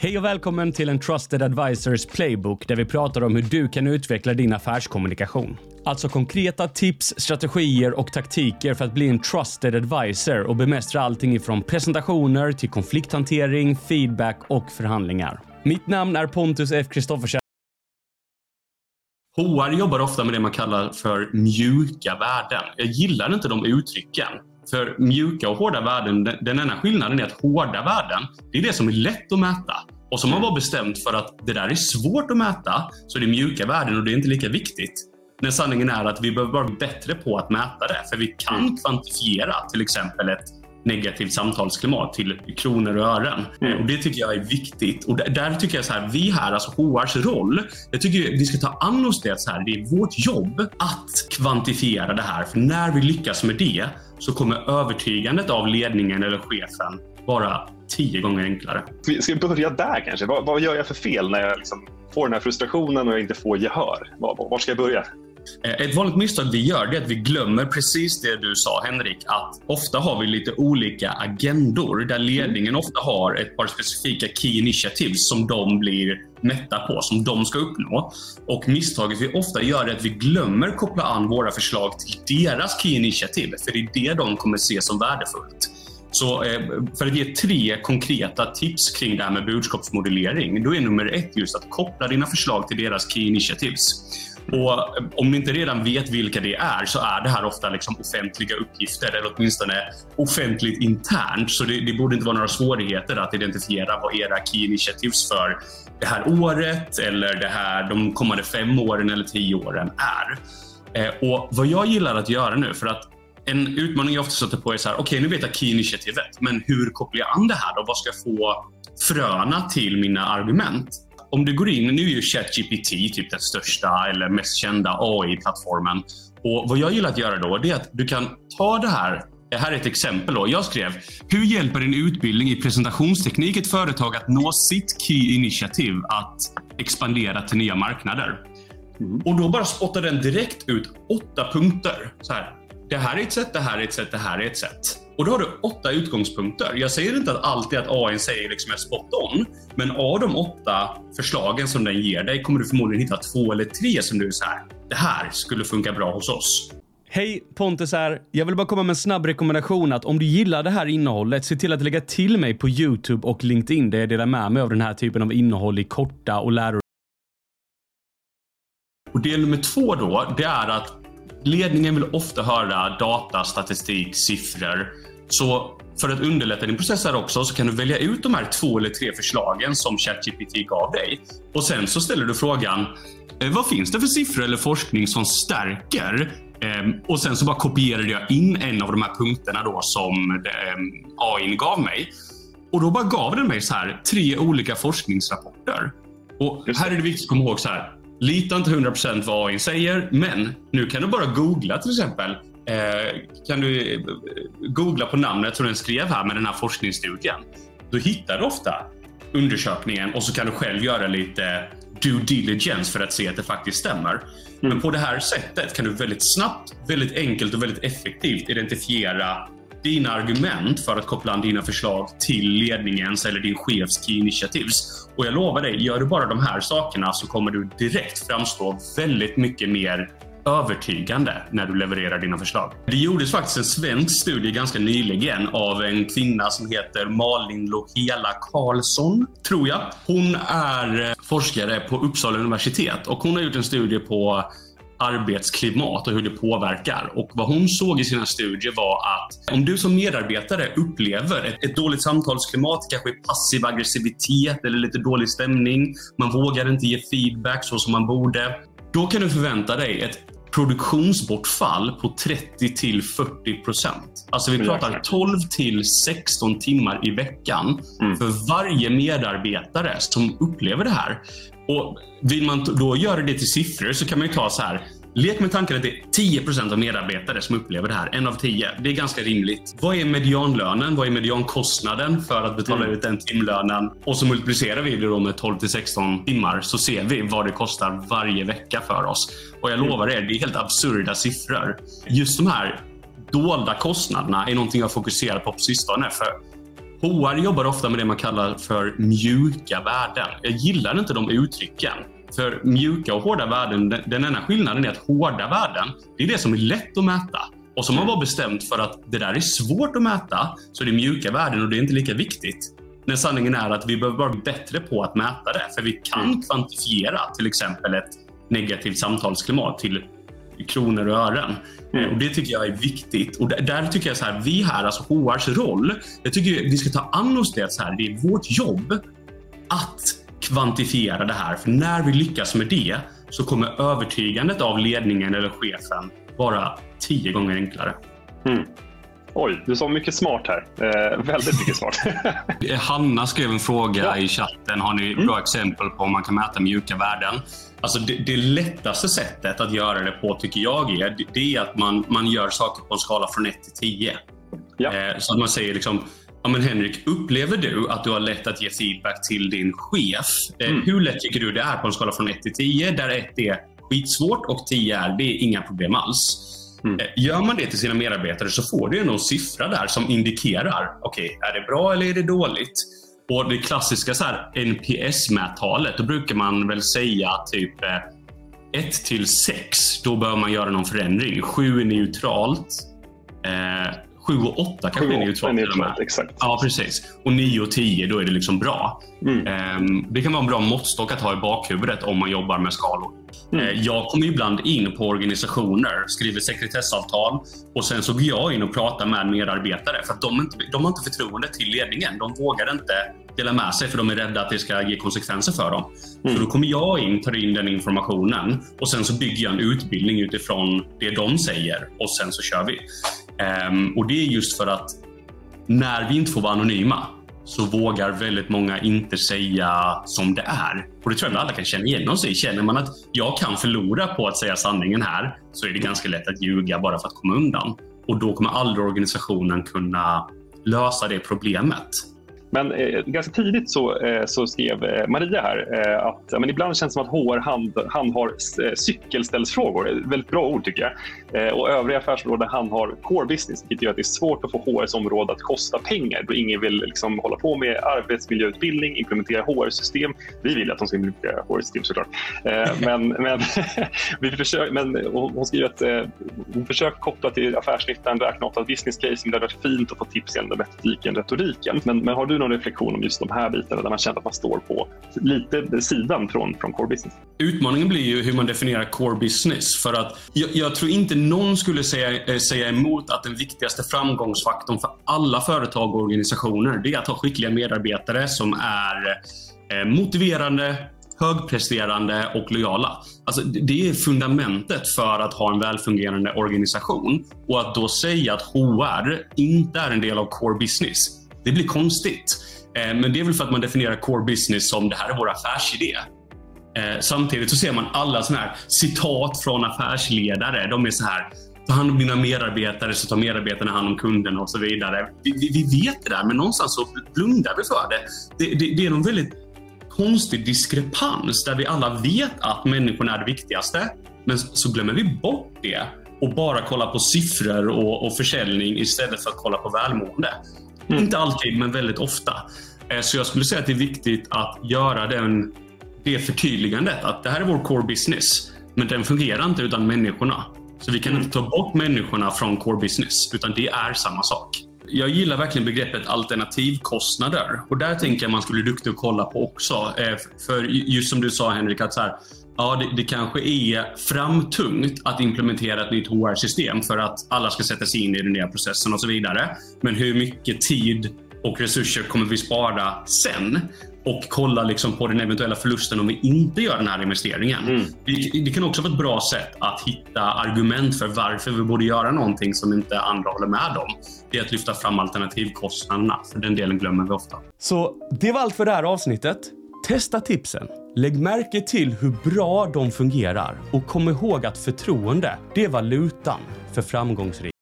Hej och välkommen till en Trusted Advisors Playbook där vi pratar om hur du kan utveckla din affärskommunikation. Alltså konkreta tips, strategier och taktiker för att bli en trusted advisor och bemästra allting ifrån presentationer till konflikthantering, feedback och förhandlingar. Mitt namn är Pontus F. Kristoffersen. HR jobbar ofta med det man kallar för mjuka värden. Jag gillar inte de uttrycken. För mjuka och hårda värden, den enda skillnaden är att hårda värden, det är det som är lätt att mäta. Och som man bara bestämt för att det där är svårt att mäta, så är det mjuka värden och det är inte lika viktigt. Men sanningen är att vi behöver vara bättre på att mäta det. För vi kan mm. kvantifiera till exempel ett negativt samtalsklimat till kronor och ören. Mm. Och Det tycker jag är viktigt. Och där, där tycker jag så här, vi här, alltså HRs roll, jag tycker vi ska ta an oss det så här, det är vårt jobb att kvantifiera det här. För när vi lyckas med det så kommer övertygandet av ledningen eller chefen vara tio gånger enklare. Ska vi börja där kanske? Vad, vad gör jag för fel när jag liksom får den här frustrationen och jag inte får gehör? Var, var ska jag börja? Eh, ett vanligt misstag vi gör är att vi glömmer precis det du sa Henrik. Att ofta har vi lite olika agendor där ledningen ofta har ett par specifika key initiatives som de blir mätta på, som de ska uppnå. Och misstaget vi ofta gör är att vi glömmer koppla an våra förslag till deras key initiativ. För det är det de kommer se som värdefullt. Så eh, för att ge tre konkreta tips kring det här med budskapsmodellering, då är nummer ett just att koppla dina förslag till deras key initiatives. Och eh, om ni inte redan vet vilka det är så är det här ofta liksom offentliga uppgifter eller åtminstone offentligt internt. Så det, det borde inte vara några svårigheter att identifiera vad era key initiatives för det här året eller det här, de kommande fem åren eller tio åren är. Eh, och Vad jag gillar att göra nu, för att en utmaning jag ofta stöter på är så här, okej okay, nu vet jag key-initiativet, men hur kopplar jag an det här då? Vad ska jag få fröna till mina argument? Om du går in, nu är ju ChatGPT typ den största eller mest kända AI-plattformen. Och Vad jag gillar att göra då, är att du kan ta det här det här är ett exempel. Då. Jag skrev, hur hjälper din utbildning i presentationsteknik ett företag att nå sitt key initiativ att expandera till nya marknader? Mm. Och då bara spottar den direkt ut åtta punkter. Så här, det här är ett sätt, det här är ett sätt, det här är ett sätt. Och då har du åtta utgångspunkter. Jag säger inte att alltid att AI säger liksom är spot on, men av de åtta förslagen som den ger dig kommer du förmodligen hitta två eller tre som du är så här. Det här skulle funka bra hos oss. Hej Pontus här. Jag vill bara komma med en snabb rekommendation att om du gillar det här innehållet, se till att lägga till mig på Youtube och LinkedIn där jag delar med mig av den här typen av innehåll i korta och läror. Och del nummer två då, det är att Ledningen vill ofta höra data, statistik, siffror. Så för att underlätta din process här också så kan du välja ut de här två eller tre förslagen som ChatGPT gav dig. Och sen så ställer du frågan, eh, vad finns det för siffror eller forskning som stärker ehm, och sen så bara kopierade jag in en av de här punkterna då som ehm, AI gav mig. Och då bara gav den mig så här tre olika forskningsrapporter. Och här är det viktigt att komma ihåg så här. Lita inte 100% vad AI säger, men nu kan du bara googla till exempel. Eh, kan du eh, googla på namnet som den skrev här med den här forskningsstudien. Då hittar du ofta undersökningen och så kan du själv göra lite due diligence för att se att det faktiskt stämmer. Mm. Men på det här sättet kan du väldigt snabbt, väldigt enkelt och väldigt effektivt identifiera dina argument för att koppla an dina förslag till ledningens eller din chefs key initiatives. Och jag lovar dig, gör du bara de här sakerna så kommer du direkt framstå väldigt mycket mer övertygande när du levererar dina förslag. Det gjordes faktiskt en svensk studie ganska nyligen av en kvinna som heter Malin Lohela Karlsson, tror jag. Hon är eh, forskare på Uppsala universitet och hon har gjort en studie på arbetsklimat och hur det påverkar. Och Vad hon såg i sina studier var att om du som medarbetare upplever ett, ett dåligt samtalsklimat, kanske passiv aggressivitet eller lite dålig stämning, man vågar inte ge feedback så som man borde. Då kan du förvänta dig ett produktionsbortfall på 30 till 40 procent. Alltså vi pratar 12 till 16 timmar i veckan mm. för varje medarbetare som upplever det här. Och Vill man då göra det till siffror så kan man ju ta så här. Lek med tanken att det är 10% av medarbetare som upplever det här. En av tio. Det är ganska rimligt. Vad är medianlönen? Vad är mediankostnaden för att betala mm. ut den timlönen? Och så multiplicerar vi det då med 12 till 16 timmar så ser vi vad det kostar varje vecka för oss. Och jag lovar er, det är helt absurda siffror. Just de här dolda kostnaderna är någonting jag fokuserar på på sistone. För HR jobbar ofta med det man kallar för mjuka värden. Jag gillar inte de uttrycken. För mjuka och hårda värden, den enda skillnaden är att hårda värden, det är det som är lätt att mäta. Och som har bara bestämt för att det där är svårt att mäta, så är det mjuka värden och det är inte lika viktigt. När sanningen är att vi behöver vara bättre på att mäta det. För vi kan kvantifiera till exempel ett negativt samtalsklimat till kronor och ören. Mm. Och Det tycker jag är viktigt. Och där, tycker jag så här, vi här, alltså HRs roll, jag tycker vi ska ta an oss det så här, det är vårt jobb att kvantifiera det här. För när vi lyckas med det så kommer övertygandet av ledningen eller chefen vara tio gånger enklare. Mm. Oj, du sa mycket smart här. Eh, väldigt mycket smart. Hanna skrev en fråga ja. i chatten. Har ni mm. bra exempel på om man kan mäta mjuka värden? Alltså det, det, lättaste sättet att göra det på, tycker jag, är, det är att man, man gör saker på en skala från 1 till 10. Ja. Eh, så att man säger liksom, ja, men Henrik, upplever du att du har lätt att ge feedback till din chef? Eh, mm. Hur lätt tycker du det är på en skala från 1 till 10? Där 1 är skitsvårt och 10 är, det är inga problem alls. Mm. Eh, gör man det till sina medarbetare så får du en siffra där som indikerar, okej, okay, är det bra eller är det dåligt? Och det klassiska så här NPS-mättalet, då brukar man väl säga typ 1 eh, till 6, då bör man göra någon förändring. 7 är neutralt. Eh, 7 och 8 kanske är neutralt. neutralt exakt. Ja, precis. Och 9 och 10, då är det liksom bra. Mm. Eh, det kan vara en bra måttstock att ha i bakhuvudet om man jobbar med skalor. Mm. Eh, jag kommer ibland in på organisationer, skriver sekretessavtal och sen så går jag in och pratar med medarbetare för att de, inte, de har inte förtroende till ledningen. De vågar inte dela med sig för de är rädda att det ska ge konsekvenser för dem. Mm. Så då kommer jag in, tar in den informationen och sen så bygger jag en utbildning utifrån det de säger och sen så kör vi. Um, och det är just för att när vi inte får vara anonyma så vågar väldigt många inte säga som det är. Och det tror jag alla kan känna igen sig Känner man att jag kan förlora på att säga sanningen här så är det ganska lätt att ljuga bara för att komma undan. Och då kommer aldrig organisationen kunna lösa det problemet. Men eh, ganska tidigt så, eh, så skrev eh, Maria här eh, att ja, men ibland känns det som att HR hand, handhar eh, cykelställsfrågor. Väldigt bra ord tycker jag. Och övriga affärsområden handhar core business, vilket gör att det är svårt att få HRs område att kosta pengar då ingen vill liksom hålla på med arbetsmiljöutbildning, implementera HR-system. Vi vill att de ska implementera HR-system såklart. men, men, vi försöker, men hon skriver att hon försöker koppla till affärsnyttan, räkna åt business case, men det hade varit fint att få tips gällande metodiken, retoriken. Men, men har du någon reflektion om just de här bitarna där man känner att man står på lite sidan från, från core business? Utmaningen blir ju hur man definierar core business. För att jag, jag tror inte någon skulle säga, eh, säga emot att den viktigaste framgångsfaktorn för alla företag och organisationer det är att ha skickliga medarbetare som är eh, motiverande, högpresterande och lojala. Alltså, det är fundamentet för att ha en välfungerande organisation. Och att då säga att HR inte är en del av core business, det blir konstigt. Eh, men det är väl för att man definierar core business som det här är vår affärsidé. Eh, samtidigt så ser man alla såna här citat från affärsledare. De är så här, ta hand om dina medarbetare så tar medarbetarna hand om kunderna och så vidare. Vi, vi, vi vet det där, men någonstans så blundar vi för det. Det, det, det är någon väldigt konstig diskrepans där vi alla vet att människorna är det viktigaste. Men så glömmer vi bort det och bara kollar på siffror och, och försäljning istället för att kolla på välmående. Mm. Inte alltid, men väldigt ofta. Eh, så jag skulle säga att det är viktigt att göra den, det förtydligandet att det här är vår core business. Men den fungerar inte utan människorna. Så vi kan mm. inte ta bort människorna från core business, utan det är samma sak. Jag gillar verkligen begreppet alternativkostnader och där tänker jag man skulle bli duktig att kolla på också. Eh, för just som du sa Henrik, att så här, ja, det, det, kanske är framtungt att implementera ett nytt HR-system för att alla ska sätta sig in i den nya processen och så vidare. Men hur mycket tid och resurser kommer vi spara sen? Och kolla liksom på den eventuella förlusten om vi inte gör den här investeringen. Mm. Det, det, kan också vara ett bra sätt att hitta argument för varför vi borde göra någonting som inte andra håller med om. Det är att lyfta fram alternativkostnaderna, för den delen glömmer vi ofta. Så det var allt för det här avsnittet. Testa tipsen. Lägg märke till hur bra de fungerar och kom ihåg att förtroende, det är valutan för framgångsrik